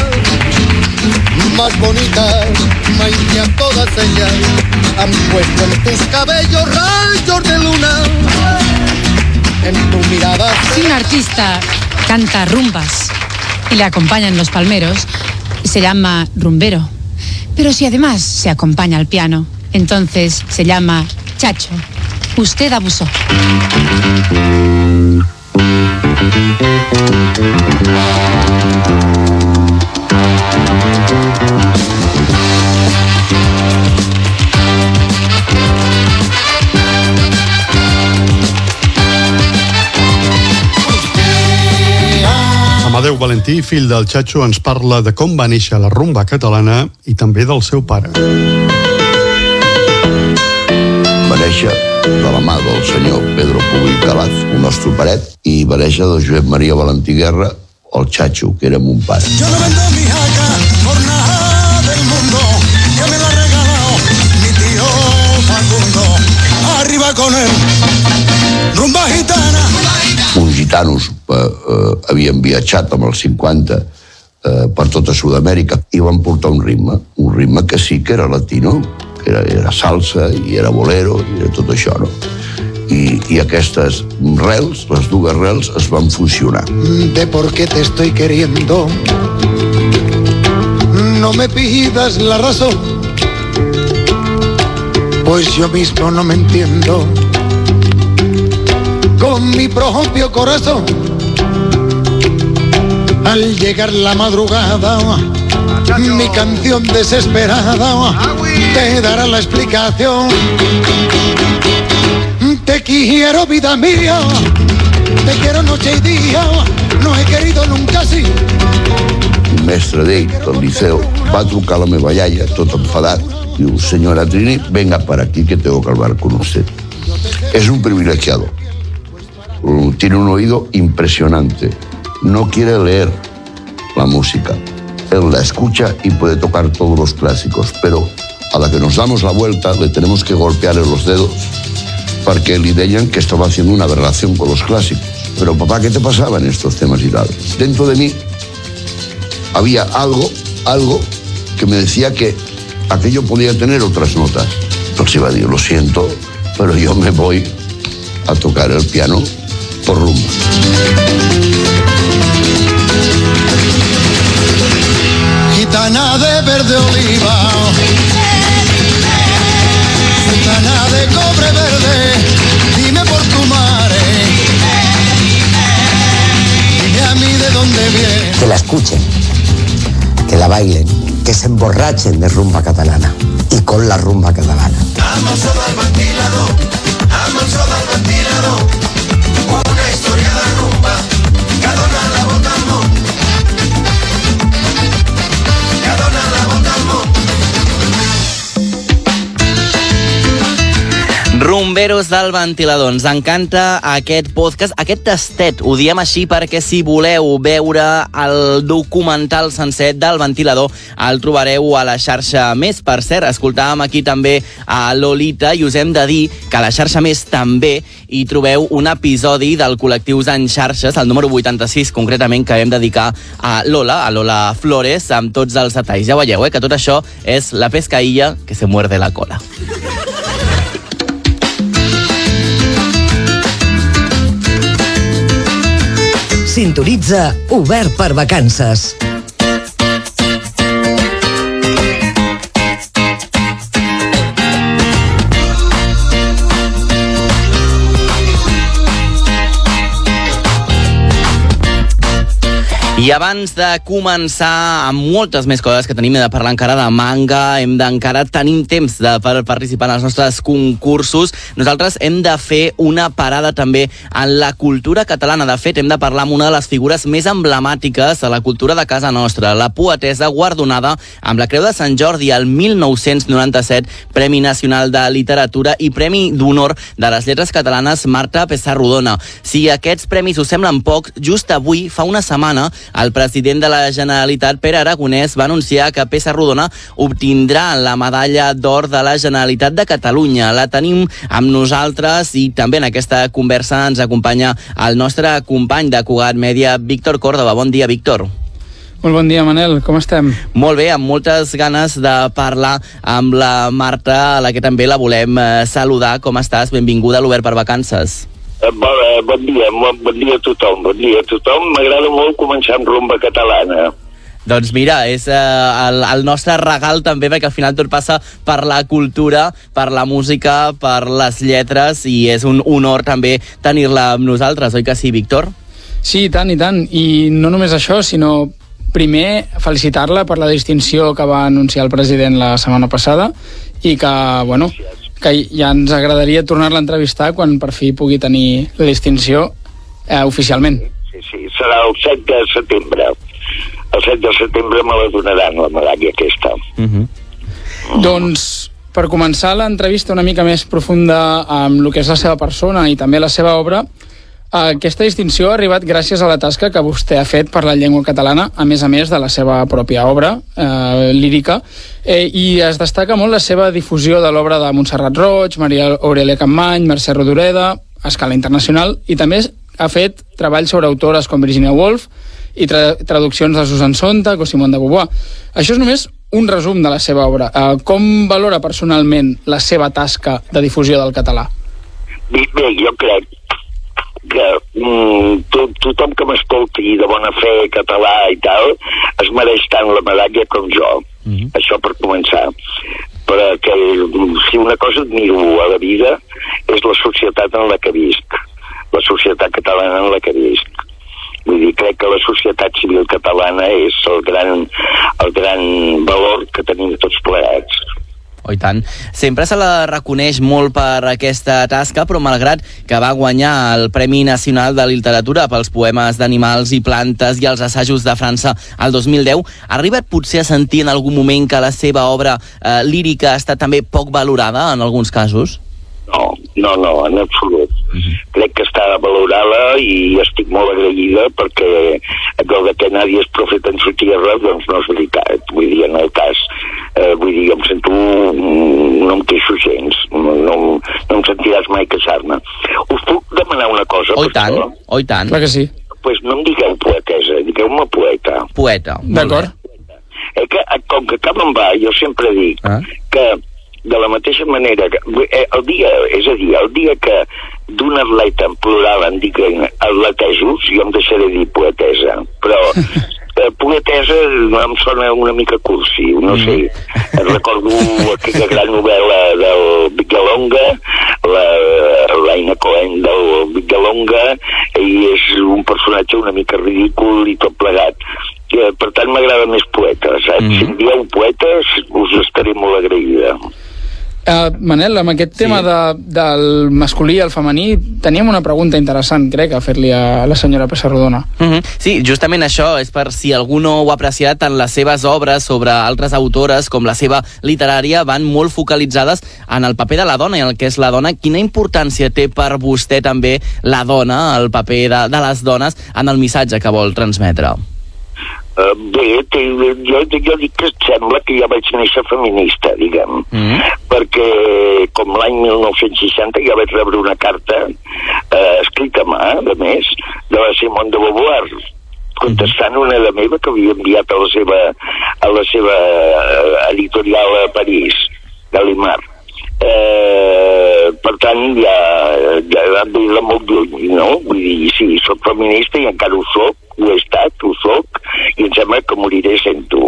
más bonita más que a todas ellas. Han puesto en tus cabellos rayos de luna. En tu mirada Si un artista canta rumbas y le acompañan los palmeros, se llama rumbero. Pero si además se acompaña al piano, entonces se llama chacho. Usted abusó. Amadeu Valentí, fill del Xatxo, ens parla de com va néixer la rumba catalana i també del seu pare. va néixer de la mà del senyor Pedro Puig Calaz, el nostre paret, i va néixer de Josep Maria Valentí Guerra, el Chacho, que era mon pare. Yo no vendo mi jaca por nada del mundo que me la ha regalado mi tío Facundo. Arriba con él, rumba gitana. Gitanos eh, eh, havien viatjat amb els 50 eh, per tota Sud-amèrica i van portar un ritme, un ritme que sí que era latino, que era, era salsa i era bolero i era tot això, no? I, i aquestes rels, les dues rels, es van fusionar. De por qué te estoy queriendo. No me pidas la razón, pues yo mismo no me entiendo. Con mi propio corazón, al llegar la madrugada, mi canción desesperada te dará la explicación. Te quiero, vida mía, te quiero noche y día, no he querido nunca así. mestre d'ell, del liceu, va trucar a la meva iaia, tot enfadat, diu, senyora Trini, venga para aquí que tengo que hablar con usted. Es un privilegiado. Uh, Tiene un oído impresionante. No quiere leer la música. Él la escucha y puede tocar todos los clásicos, pero a la que nos damos la vuelta le tenemos que golpear en los dedos porque le deyan que estaba haciendo una aberración con los clásicos. Pero papá, ¿qué te pasaba en estos temas tal? Dentro de mí había algo, algo que me decía que aquello podía tener otras notas. Entonces iba a decir, lo siento, pero yo me voy a tocar el piano por rumba. Gitana de verde oliva, gitana de cobre verde, dime por tu madre, dime a mí de dónde viene. Que la escuchen, que la bailen, que se emborrachen de rumba catalana y con la rumba catalana. Amanso del ventilador, Rumberos del ventilador. Ens encanta aquest podcast, aquest tastet. Ho diem així perquè si voleu veure el documental sencer del ventilador el trobareu a la xarxa Més. Per cert, escoltàvem aquí també a Lolita i us hem de dir que a la xarxa Més també hi trobeu un episodi del Col·lectius en xarxes, el número 86 concretament, que vam dedicar a Lola, a Lola Flores, amb tots els detalls. Ja veieu, eh, que tot això és la pescaïlla que se muerde la cola. Sintonitza Obert per Vacances. I abans de començar amb moltes més coses que tenim, de parlar encara de manga, hem d'encara tenim temps de, per participar en els nostres concursos. Nosaltres hem de fer una parada també en la cultura catalana. De fet, hem de parlar amb una de les figures més emblemàtiques de la cultura de casa nostra, la poetesa guardonada amb la Creu de Sant Jordi al 1997, Premi Nacional de Literatura i Premi d'Honor de les Lletres Catalanes Marta Pessarrodona. Si aquests premis us semblen pocs, just avui, fa una setmana, el president de la Generalitat, Pere Aragonès, va anunciar que Pessarrodona obtindrà la medalla d'or de la Generalitat de Catalunya. La tenim amb nosaltres i també en aquesta conversa ens acompanya el nostre company de Cugat Mèdia, Víctor Córdoba. Bon dia, Víctor. Molt bon dia, Manel. Com estem? Molt bé, amb moltes ganes de parlar amb la Marta, a la que també la volem eh, saludar. Com estàs? Benvinguda a l'Obert per Vacances. Eh, Bon, eh, bon dia, bon, bon dia a tothom, bon dia a tothom. M'agrada molt començar amb rumba catalana. Doncs mira, és eh, el, el nostre regal també, perquè al final tot passa per la cultura, per la música, per les lletres, i és un honor també tenir-la amb nosaltres, oi que sí, Víctor? Sí, i tant, i tant. I no només això, sinó primer felicitar-la per la distinció que va anunciar el president la setmana passada i que, bueno, que ja ens agradaria tornar-la a entrevistar quan per fi pugui tenir la distinció eh, oficialment. Sí, sí, serà el 7 de setembre. El 7 de setembre me la donaran, la medalla aquesta. Uh -huh. Doncs, per començar l'entrevista una mica més profunda amb el que és la seva persona i també la seva obra, aquesta distinció ha arribat gràcies a la tasca que vostè ha fet per la llengua catalana, a més a més de la seva pròpia obra eh, lírica, eh, i es destaca molt la seva difusió de l'obra de Montserrat Roig, Maria Aurelia Campmany, Mercè Rodoreda, a escala internacional, i també ha fet treballs sobre autores com Virginia Woolf i tra traduccions de Susan Sontag o Simone de Beauvoir. Això és només un resum de la seva obra. Eh, com valora personalment la seva tasca de difusió del català? Bé, bé jo crec que mm, to, tothom que m'escolti de bona fe català i tal es mereix tant la medalla com jo. Mm -hmm. Això per començar. Perquè si una cosa admiro a la vida és la societat en la que visc, la societat catalana en la que visc. Vull dir, crec que la societat civil catalana és el gran, el gran valor que tenim tots plegats. Oh, tant. Sempre se la reconeix molt per aquesta tasca, però malgrat que va guanyar el Premi Nacional de Literatura pels poemes d'animals i plantes i els assajos de França al 2010, ha arribat potser a sentir en algun moment que la seva obra eh, lírica ha estat també poc valorada en alguns casos? No, no, no, en absolut. Mm. Crec que està valorada i estic molt agraïda perquè allò de que nadie és profeta en su tierra, doncs no és veritat. Vull dir, en el cas, eh, vull dir, em sento, no em queixo gens, no, no, no em sentiràs mai queixar-me. Us puc demanar una cosa? Oh, i tant, oh, i tant. Clar que sí. Pues no em digueu poetesa, digueu-me poeta. Poeta. D'acord. Eh, que, com que cap en va, jo sempre dic Ah. que de la mateixa manera que eh, el dia, és a dir, el dia que d'un atleta en plural en diguin atletesos, jo em deixaré dir poetesa, però eh, poetesa em sona una mica cursi, no sé. Recordo aquella gran novel·la del Vicalonga, la, l'Aina Cohen del Vicalonga, i és un personatge una mica ridícul i tot plegat. Eh, per tant, m'agrada més poeta, saps? Mm. Si em dieu poeta, us estaré molt agraïda. Uh, Manel, amb aquest tema Sí. de, del masculí i el femení, teníem una pregunta interessant, crec, a fer-li a la senyora Pessarrodona. Mm -hmm. Sí, justament això és per si algú no ho ha apreciat, tant les seves obres sobre altres autores com la seva literària van molt focalitzades en el paper de la dona i el que és la dona. Quina importància té per vostè també la dona, el paper de, de les dones en el missatge que vol transmetre? Bé, té, jo, jo dic que sembla que ja vaig néixer feminista, diguem, Mm. perquè com l'any 1960 ja vaig rebre una carta eh, escrita a mà, a més, de la Simone de Beauvoir, contestant una de meva que havia enviat a la seva, a la seva eh, editorial a París, Gallimard. Eh, per tant, ja, ja vam dir de molt lluny, no? Vull dir, sí, soc feminista i encara ho soc, ho he estat, ho soc, i em sembla que moriré sent tu.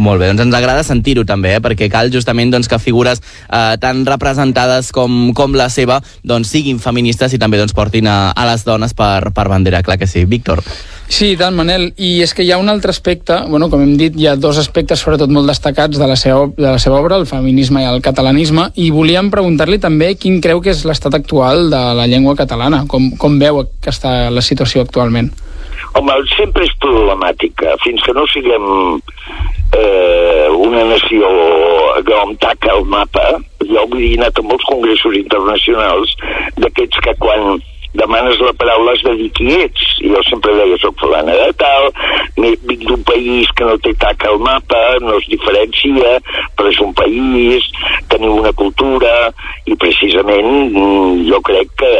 Molt bé, doncs ens agrada sentir-ho també, eh? perquè cal justament doncs, que figures eh, tan representades com, com la seva doncs, siguin feministes i també doncs, portin a, a les dones per, per bandera, clar que sí. Víctor. Sí, tant, Manel. I és que hi ha un altre aspecte, bueno, com hem dit, hi ha dos aspectes sobretot molt destacats de la seva, de la seva obra, el feminisme i el catalanisme, i volíem preguntar-li també quin creu que és l'estat actual de la llengua catalana, com, com veu que està la situació actualment. Home, sempre és problemàtica. Fins que no siguem eh, una nació on taca el mapa, jo he anat a molts congressos internacionals d'aquests que quan demanes la paraula has de dir qui ets. I jo sempre deia, soc fulana de tal, vinc d'un país que no té taca al mapa, no es diferencia, però és un país, tenim una cultura, i precisament mm, jo crec que,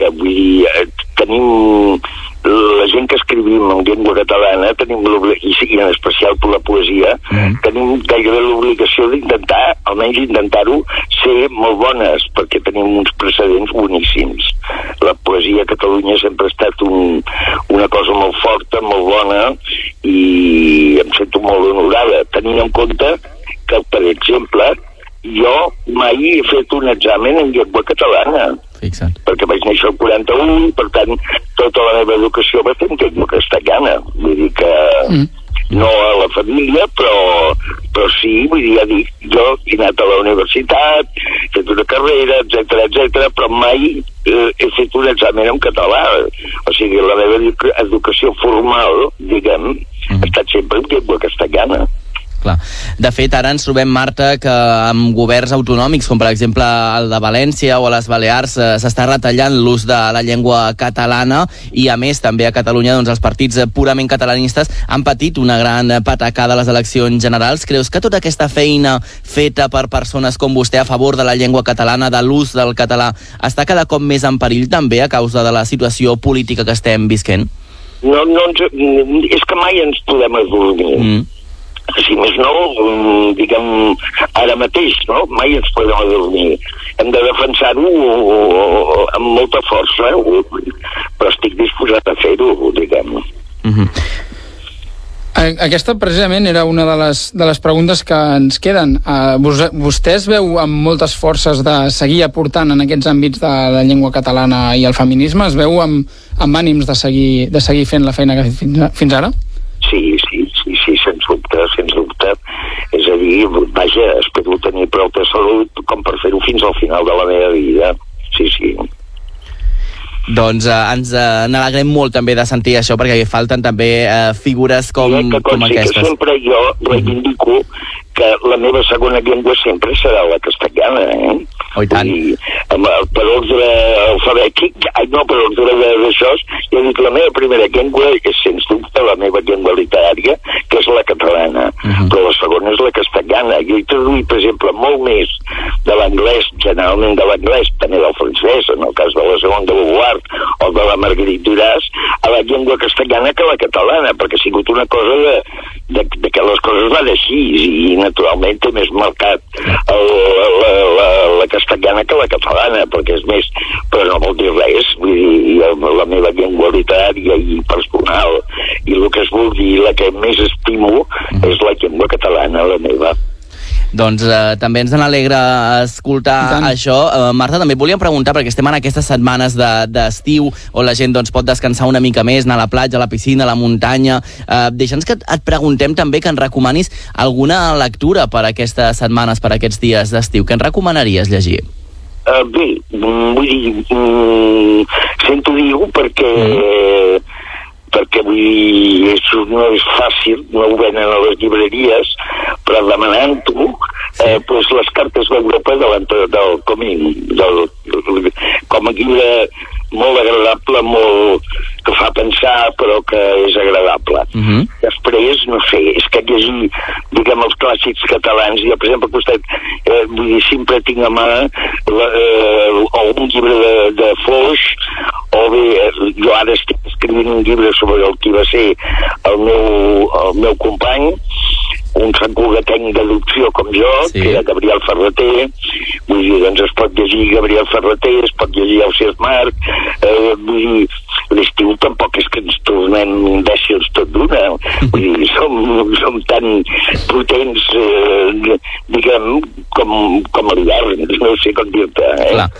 que vull dir, eh, tenim gent que escrivim en llengua catalana tenim i sí, en especial per la poesia tenim gairebé l'obligació d'intentar almenys intentar-ho ser molt bones perquè tenim uns precedents boníssims. La poesia a Catalunya sempre ha estat un, una cosa molt forta, molt bona i em sento molt honorada tenint en compte que per exemple jo mai he fet un examen en llengua catalana Fixa't. perquè vaig néixer al 41, per tant, tota la meva educació va ser en llengua castellana. Vull dir que mm. no a la família, però, però sí, vull dir, ja dic, jo he anat a la universitat, he fet una carrera, etc etc, però mai eh, he fet un examen en català. O sigui, la meva edu- educació formal, diguem, ha estat sempre en llengua castellana. Clar. De fet, ara ens trobem, Marta, que amb governs autonòmics, com per exemple el de València o a les Balears, eh, s'està retallant l'ús de la llengua catalana i, a més, també a Catalunya doncs, els partits purament catalanistes han patit una gran patacada a les eleccions generals. Creus que tota aquesta feina feta per persones com vostè a favor de la llengua catalana, de l'ús del català, està cada cop més en perill també a causa de la situació política que estem visquent? No, no ens, és que mai ens podem adormir. Mm. Si més no, mm, diguem, ara mateix, no? Mai ens podem adormir. Hem de defensar-ho amb molta força, eh? però estic disposat a fer-ho, diguem. A- Aquesta precisament era una de les, de les preguntes que ens queden. Uh, vos, vostè es veu amb moltes forces de seguir aportant en aquests àmbits de la llengua catalana i el feminisme? Es veu amb, amb ànims de seguir, de seguir fent la feina que fins, fins ara? Sí, sí, sí, sí, sens dubte, sens dubte. Dir, vaja, espero tenir prou de salut com per fer-ho fins al final de la meva vida. Sí, sí. Doncs eh, ens eh, n'alegrem molt també de sentir això perquè falten també eh, figures com, que com consti que aquestes. sempre jo reivindico que la meva segona llengua sempre serà la castellana, eh? Oh, i tant. Dir, amb per ordre alfabètic, ai, no, per ordre de- d'això, jo dic la meva primera llengua és sens dubte la meva llengua literària, que és la catalana, però la segona és la castellana. Jo he traduït, per exemple, molt més de l'anglès, generalment de l'anglès, també del francès, en el cas de la Segona de Beauvoir o de la Marguerite Duras, a la llengua castellana que a la catalana, perquè ha sigut una cosa de, de, de que les coses van així i naturalment té més marcat el, la, la, la castellana que la catalana, perquè és més, però no vol dir res, vull dir, la, la meva llengua literària i personal i el que es vulgui, la que més estimo és la llengua catalana, la meva. Doncs eh, també ens alegra escoltar això. Eh, Marta, també et volíem preguntar, perquè estem en aquestes setmanes de- d'estiu on la gent doncs, pot descansar una mica més, anar a la platja, a la piscina, a la muntanya. Eh, Deixa'ns que et- et preguntem també que ens recomanis alguna lectura per aquestes setmanes, per aquests dies d'estiu. Què ens recomanaries llegir? Uh, bé, mm, vull dir, mm, sento dir-ho perquè, perquè vull dir, és, no és fàcil, no ho venen a les llibreries, però demanant-ho, eh, pues les cartes d'Europa de del Comín, del, com a llibre molt agradable, molt, que fa pensar, però que és agradable. Uh -huh. Després, no sé, és que llegir, diguem, els clàssics catalans, jo, per exemple, costat, eh, vull dir, sempre tinc a mà la, eh, o un llibre de, de Foix, o bé, eh, jo ara estic escrivint un llibre sobre el que va ser el meu, el meu company, un sant cugatenc d'adopció com jo, sí. que era Gabriel Ferreter, vull dir, doncs es pot llegir Gabriel Ferreter, es pot llegir Ausias Marc, eh, vull dir, l'estiu tampoc és que ens tornem imbècils tot d'una, vull dir, som, som tan potents, eh, diguem, com, com l'hivern, no sé com dir-te, eh? Clar.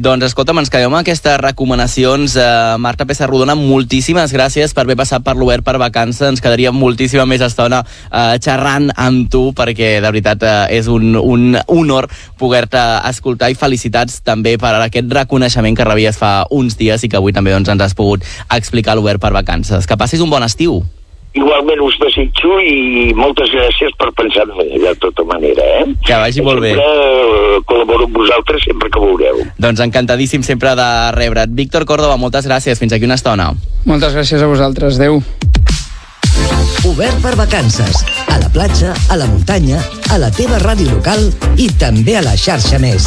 Doncs escolta'm, ens quedem amb aquestes recomanacions. Uh, Marta Pessarrodona, moltíssimes gràcies per haver passat per l'Obert per vacances. Ens quedaria moltíssima més estona uh, xerrant amb tu, perquè de veritat uh, és un, un honor poder-te escoltar i felicitats també per aquest reconeixement que rebies fa uns dies i que avui també doncs, ens has pogut explicar l'Obert per vacances. Que passis un bon estiu. Igualment us desitjo i moltes gràcies per pensar en mi, de tota manera, eh? Que vagi molt bé. Sempre eh, col·laboro amb vosaltres sempre que vulgueu. Doncs encantadíssim sempre de rebre't. Víctor Córdoba, moltes gràcies. Fins aquí una estona. Moltes gràcies a vosaltres. Adéu. Obert per vacances. A la platja, a la muntanya, a la teva ràdio local i també a la xarxa més.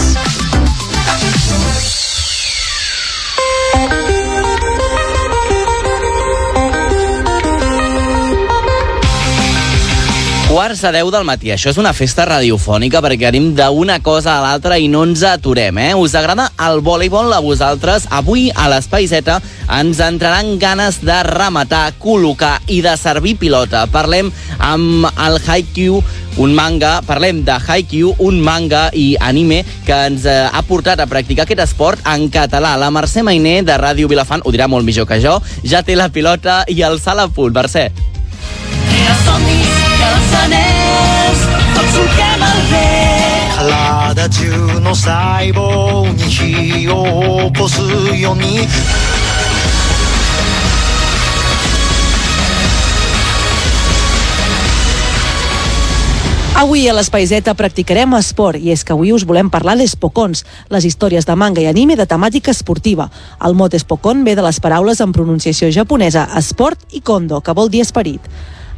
Quarts a 10 del matí. Això és una festa radiofònica perquè anem d'una cosa a l'altra i no ens aturem, eh? Us agrada el voleibol a vosaltres? Avui a l'Espai Z ens entraran ganes de rematar, col·locar i de servir pilota. Parlem amb el Haikyuu, un manga, parlem de Haikyuu, un manga i anime que ens eh, ha portat a practicar aquest esport en català. La Mercè Mainer de Ràdio Vilafant, ho dirà molt millor que jo, ja té la pilota i el salt a punt. Mercè. Era que els anells tots solquem el vent 体中の細胞に火を起こすように Avui a l'Espai Z practicarem esport i és que avui us volem parlar d'espocons, les històries de manga i anime de temàtica esportiva. El mot espocon ve de les paraules en pronunciació japonesa esport i kondo, que vol dir esperit.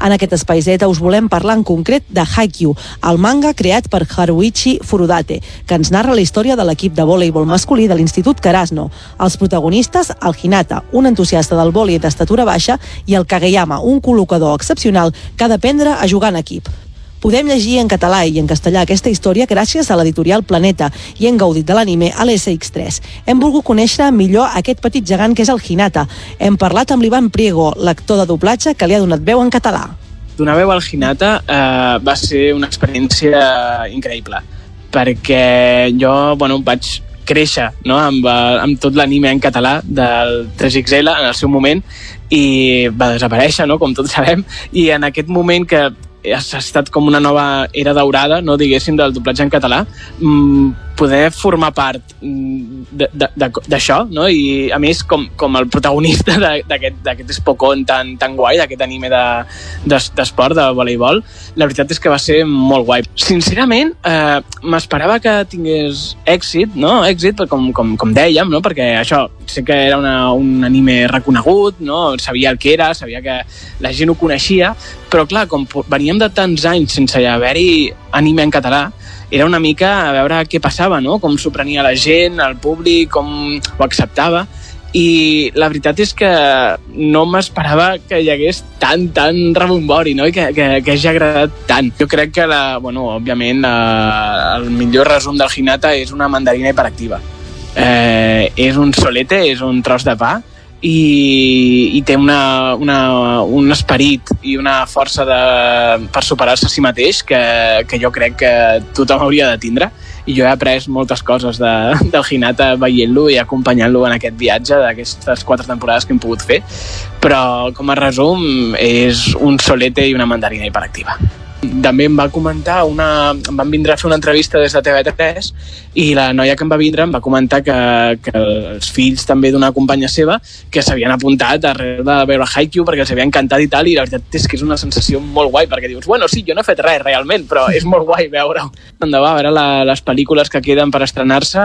En aquest Espai Z us volem parlar en concret de Haikyuu, el manga creat per Haruichi Furudate, que ens narra la història de l'equip de voleibol masculí de l'Institut Karasno. Els protagonistes, el Hinata, un entusiasta del vòlei d'estatura baixa, i el Kageyama, un col·locador excepcional que ha d'aprendre a jugar en equip. Podem llegir en català i en castellà aquesta història gràcies a l'editorial Planeta i hem gaudit de l'anime a l'SX3. Hem volgut conèixer millor aquest petit gegant que és el Hinata. Hem parlat amb l'Ivan Priego, l'actor de doblatge que li ha donat veu en català. donar veu al Hinata eh, va ser una experiència increïble perquè jo bueno, vaig créixer no? amb, eh, amb tot l'anime en català del 3XL en el seu moment i va desaparèixer, no? com tots sabem, i en aquest moment que ha estat com una nova era daurada, no diguéssim, del doblatge en català, mmm, poder formar part mm, de- de- de- d'això, no? i a més com, com el protagonista de- d'aquest espocón tan, tan guai, d'aquest anime de- d'es- d'esport, de, de voleibol, la veritat és que va ser molt guai. Sincerament, eh, m'esperava que tingués èxit, no? èxit, com, com, com dèiem, no? perquè això, sé que era una, un anime reconegut, no? sabia el que era, sabia que la gent ho coneixia, però clar, com veníem de tants anys sense haver-hi anime en català, era una mica a veure què passava, no? com s'ho prenia la gent, el públic, com ho acceptava, i la veritat és que no m'esperava que hi hagués tant, tan rebombori, no? I que, que, que hagi agradat tant. Jo crec que, la, bueno, òbviament, la, el millor resum del Hinata és una mandarina hiperactiva. Eh, és un solete, és un tros de pa, i, i té una, una, un esperit i una força de, per superar-se a si mateix que, que jo crec que tothom hauria de tindre. I jo he après moltes coses de, del Hinata veient-lo i acompanyant-lo en aquest viatge d'aquestes quatre temporades que hem pogut fer. Però com a resum és un solete i una mandarina hiperactiva també em va comentar una... em van vindre a fer una entrevista des de TV3 i la noia que em va vindre em va comentar que, que els fills també d'una companya seva que s'havien apuntat arrel de veure Haikyuu perquè els havia encantat i tal i la veritat és que és una sensació molt guai perquè dius, bueno, sí, jo no he fet res realment però és molt guai veure-ho. Tant de bo, a veure la, les pel·lícules que queden per estrenar-se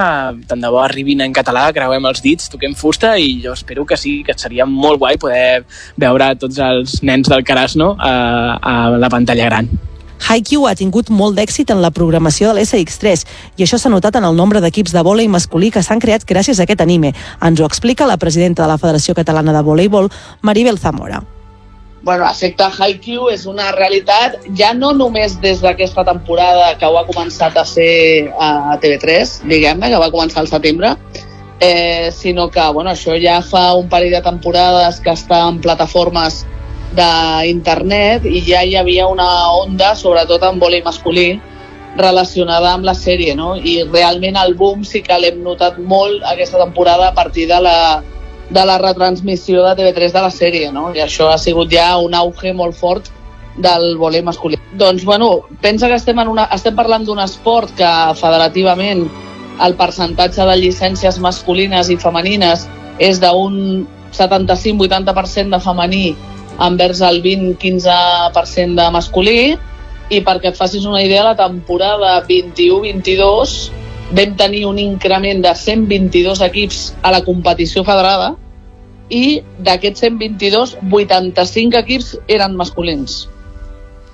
tant de bo arribin en català, creuem els dits, toquem fusta i jo espero que sí, que seria molt guai poder veure tots els nens del Carasno a, a la pantalla gran. Haikyuu ha tingut molt d'èxit en la programació de l'SX3 i això s'ha notat en el nombre d'equips de vòlei masculí que s'han creat gràcies a aquest anime. Ens ho explica la presidenta de la Federació Catalana de Voleibol, Maribel Zamora. Bueno, efecte Haikyuu és una realitat ja no només des d'aquesta temporada que ho ha començat a fer a TV3, diguem-ne, que va començar al setembre, eh, sinó que bueno, això ja fa un parell de temporades que està en plataformes d'internet i ja hi havia una onda, sobretot en vòlei masculí, relacionada amb la sèrie, no? I realment el boom sí que l'hem notat molt aquesta temporada a partir de la, de la retransmissió de TV3 de la sèrie, no? I això ha sigut ja un auge molt fort del vòlei masculí. Doncs, bueno, pensa que estem, en una, estem parlant d'un esport que federativament el percentatge de llicències masculines i femenines és d'un 75-80% de femení envers el 20-15% de masculí i perquè et facis una idea, la temporada 21-22 vam tenir un increment de 122 equips a la competició federada i d'aquests 122, 85 equips eren masculins.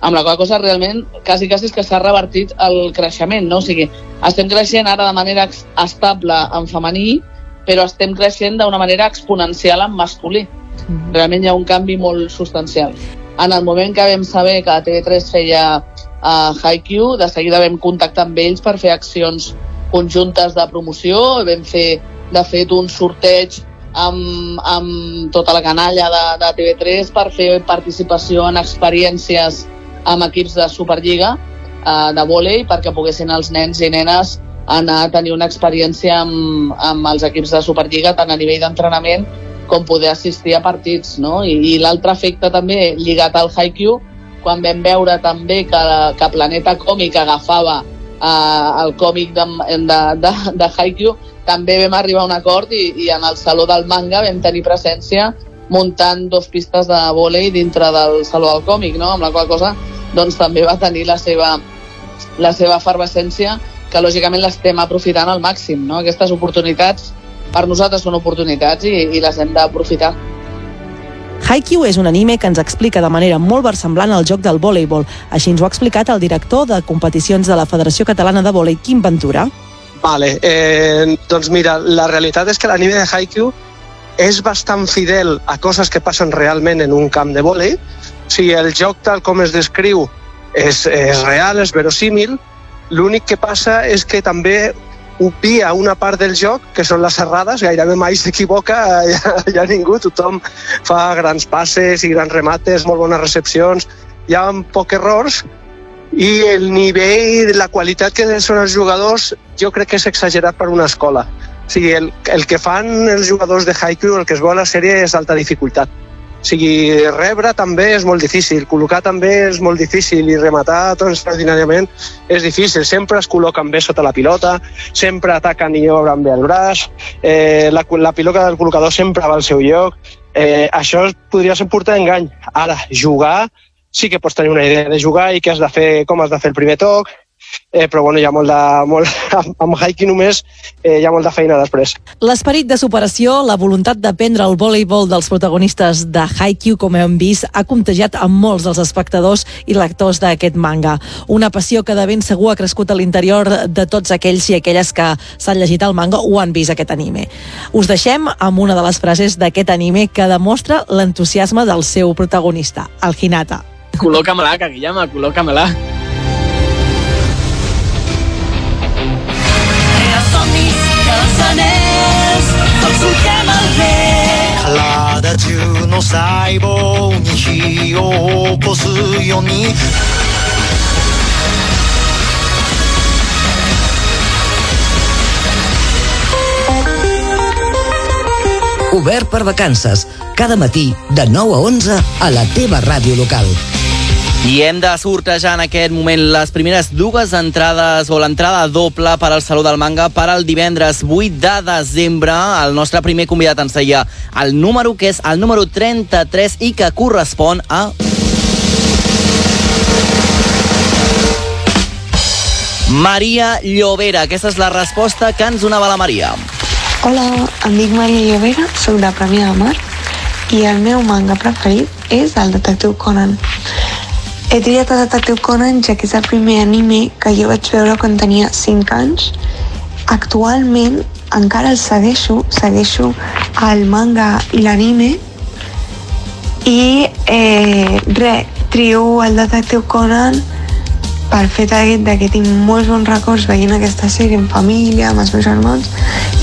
Amb la qual cosa realment quasi, quasi és que s'ha revertit el creixement, no? O sigui, estem creixent ara de manera estable en femení, però estem creixent d'una manera exponencial en masculí. Realment hi ha un canvi molt substancial. En el moment que vam saber que TV3 feia uh, Haikyuu, de seguida vam contactar amb ells per fer accions conjuntes de promoció, vam fer, de fet, un sorteig amb, amb tota la canalla de, de TV3 per fer participació en experiències amb equips de Superliga eh, de vòlei perquè poguessin els nens i nenes anar a tenir una experiència amb, amb els equips de Superliga tant a nivell d'entrenament com poder assistir a partits, no? I, i l'altre efecte també lligat al Haikyuu, quan vam veure també que, que Planeta Còmic agafava eh, el còmic de, de, de, de Haikyuu, també vam arribar a un acord i, i en el Saló del Manga vam tenir presència muntant dos pistes de vòlei dintre del Saló del Còmic, no? amb la qual cosa doncs, també va tenir la seva, la seva efervescència que lògicament l'estem aprofitant al màxim. No? Aquestes oportunitats per nosaltres són oportunitats i, i les hem d'aprofitar. Haikyuu és un anime que ens explica de manera molt versemblant el joc del voleibol. Així ens ho ha explicat el director de competicions de la Federació Catalana de Volei, Quim Ventura. Vale, eh, doncs mira, la realitat és que l'anime de Haikyuu és bastant fidel a coses que passen realment en un camp de vòlei. O sigui, el joc tal com es descriu és, és real, és verosímil. L'únic que passa és que també obvia una part del joc, que són les serrades, gairebé mai s'equivoca ja, ja ningú, tothom fa grans passes i grans remates, molt bones recepcions, hi ha pocs errors i el nivell, la qualitat que són els jugadors, jo crec que és exagerat per una escola. O sigui, el, el que fan els jugadors de Haikyuu, el que es veu a la sèrie és alta dificultat. O sigui, rebre també és molt difícil, col·locar també és molt difícil i rematar tot extraordinàriament és difícil. Sempre es col·loquen bé sota la pilota, sempre ataquen i obren bé el braç, eh, la, la pilota del col·locador sempre va al seu lloc. Eh, això podria ser portar engany. Ara, jugar, sí que pots tenir una idea de jugar i què has de fer, com has de fer el primer toc, eh, però bueno, hi ha molt de, molt, amb, amb Haiki només eh, hi ha molt de feina després. L'esperit de superació, la voluntat d'aprendre el voleibol dels protagonistes de Haikyuu, com hem vist, ha contagiat a molts dels espectadors i lectors d'aquest manga. Una passió que de ben segur ha crescut a l'interior de tots aquells i aquelles que s'han llegit el manga o han vist aquest anime. Us deixem amb una de les frases d'aquest anime que demostra l'entusiasme del seu protagonista, el Hinata. Col·loca-me-la, Kageyama, col·loca-me-la. somnis i els anells, tots solquem el vent. 体中の細胞に火を起こすように Obert per vacances, cada matí de 9 a 11 a la teva ràdio local. I hem de sortejar en aquest moment les primeres dues entrades o l'entrada doble per al Saló del Manga per al divendres 8 de desembre. El nostre primer convidat ens deia el número que és el número 33 i que correspon a... Maria Llobera. Aquesta és la resposta que ens donava la Maria. Hola, em dic Maria Llobera, soc de Premià de Mar i el meu manga preferit és el Detectiu Conan. He triat el Detectiu Conan ja que és el primer anime que jo vaig veure quan tenia 5 anys. Actualment encara el segueixo, segueixo el manga i l'anime i eh, res, trio el Detectiu Conan pel fet aquest de que tinc molts bons records veient aquesta sèrie en família, amb els meus germans,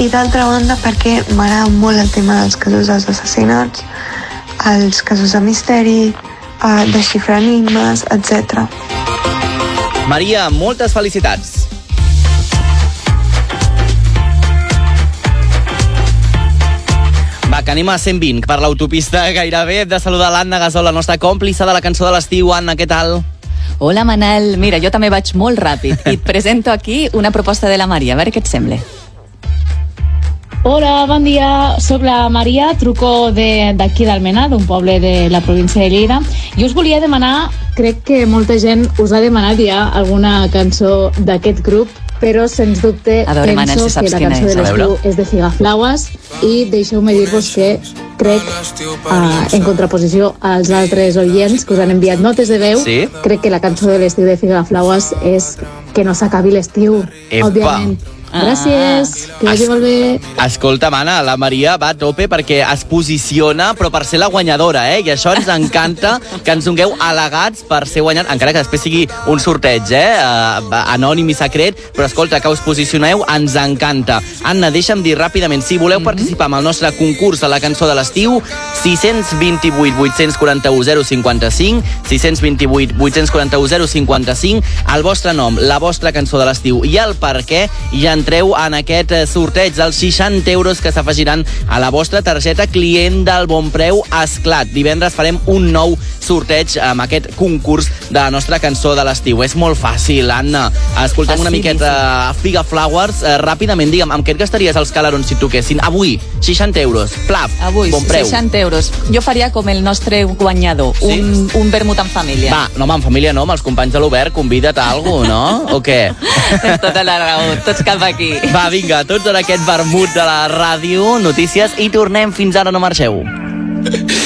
i d'altra banda perquè m'agrada molt el tema dels casos dels assassinats, els casos de misteri, eh, desxifrar enigmes, etc. Maria, moltes felicitats. Va, que anem a 120 per l'autopista gairebé. Hem de saludar l'Anna Gasol, la nostra còmplice de la cançó de l'estiu. Anna, què tal? Hola, Manel. Mira, jo també vaig molt ràpid i et presento aquí una proposta de la Maria. A veure què et sembla. Hola, bon dia. Soc la Maria, truco de- d'aquí d'Almenar, d'un poble de la província de Lleida. I us volia demanar, crec que molta gent us ha demanat ja alguna cançó d'aquest grup, però sens dubte A veure, penso Manel, si saps que la cançó és. de l'estiu és de Figaflaues i deixeu-me dir-vos que crec, uh, en contraposició als altres oients que us han enviat notes de veu, Sí? crec que la cançó de l'estiu de Figaflaues és que no s'acabi l'estiu, òbviament. Ah. Gràcies, que vagi molt bé. Escolta, Mana, la Maria va a tope perquè es posiciona, però per ser la guanyadora, eh? I això ens encanta, que ens dongueu al·legats per ser guanyat, encara que després sigui un sorteig, eh? Uh, anònim i secret, però escolta, que us posicioneu, ens encanta. Anna, deixa'm dir ràpidament, si voleu participar en el nostre concurs a la cançó de l'estiu, 628 841 055, 628 841 055, el vostre nom, la vostra cançó de l'estiu i el per què, i entreu en aquest eh, sorteig dels 60 euros que s'afegiran a la vostra targeta client del bon preu Esclat. Divendres farem un nou sorteig amb aquest concurs de la nostra cançó de l'estiu. És molt fàcil, Anna. Escoltem una miqueta Figa Flowers. Eh, ràpidament, digue'm, amb què et gastaries els calarons si toquessin? Avui, 60 euros. Plaf, Avui, bon preu. 60 euros. Jo faria com el nostre guanyador, Sí? un, un vermut en família. Va, no, home, en família no, amb els companys de l'Obert, convida't a algú, no? O què? Tens tota la raó, tots cap aquí. Va, vinga, tots en aquest vermut de la ràdio, notícies, i tornem fins ara, no marxeu.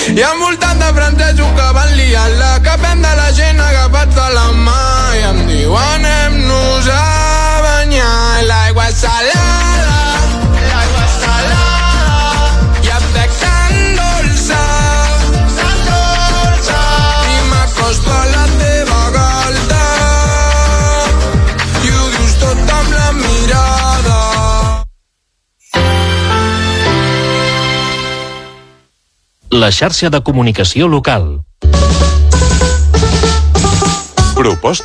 Hi ha voltant de francesos que van liar-la, que ven de la gent agafats a la mà i em diu anem-nos a banyar. L'aigua salada, La xarxa de comunicació local. Propostes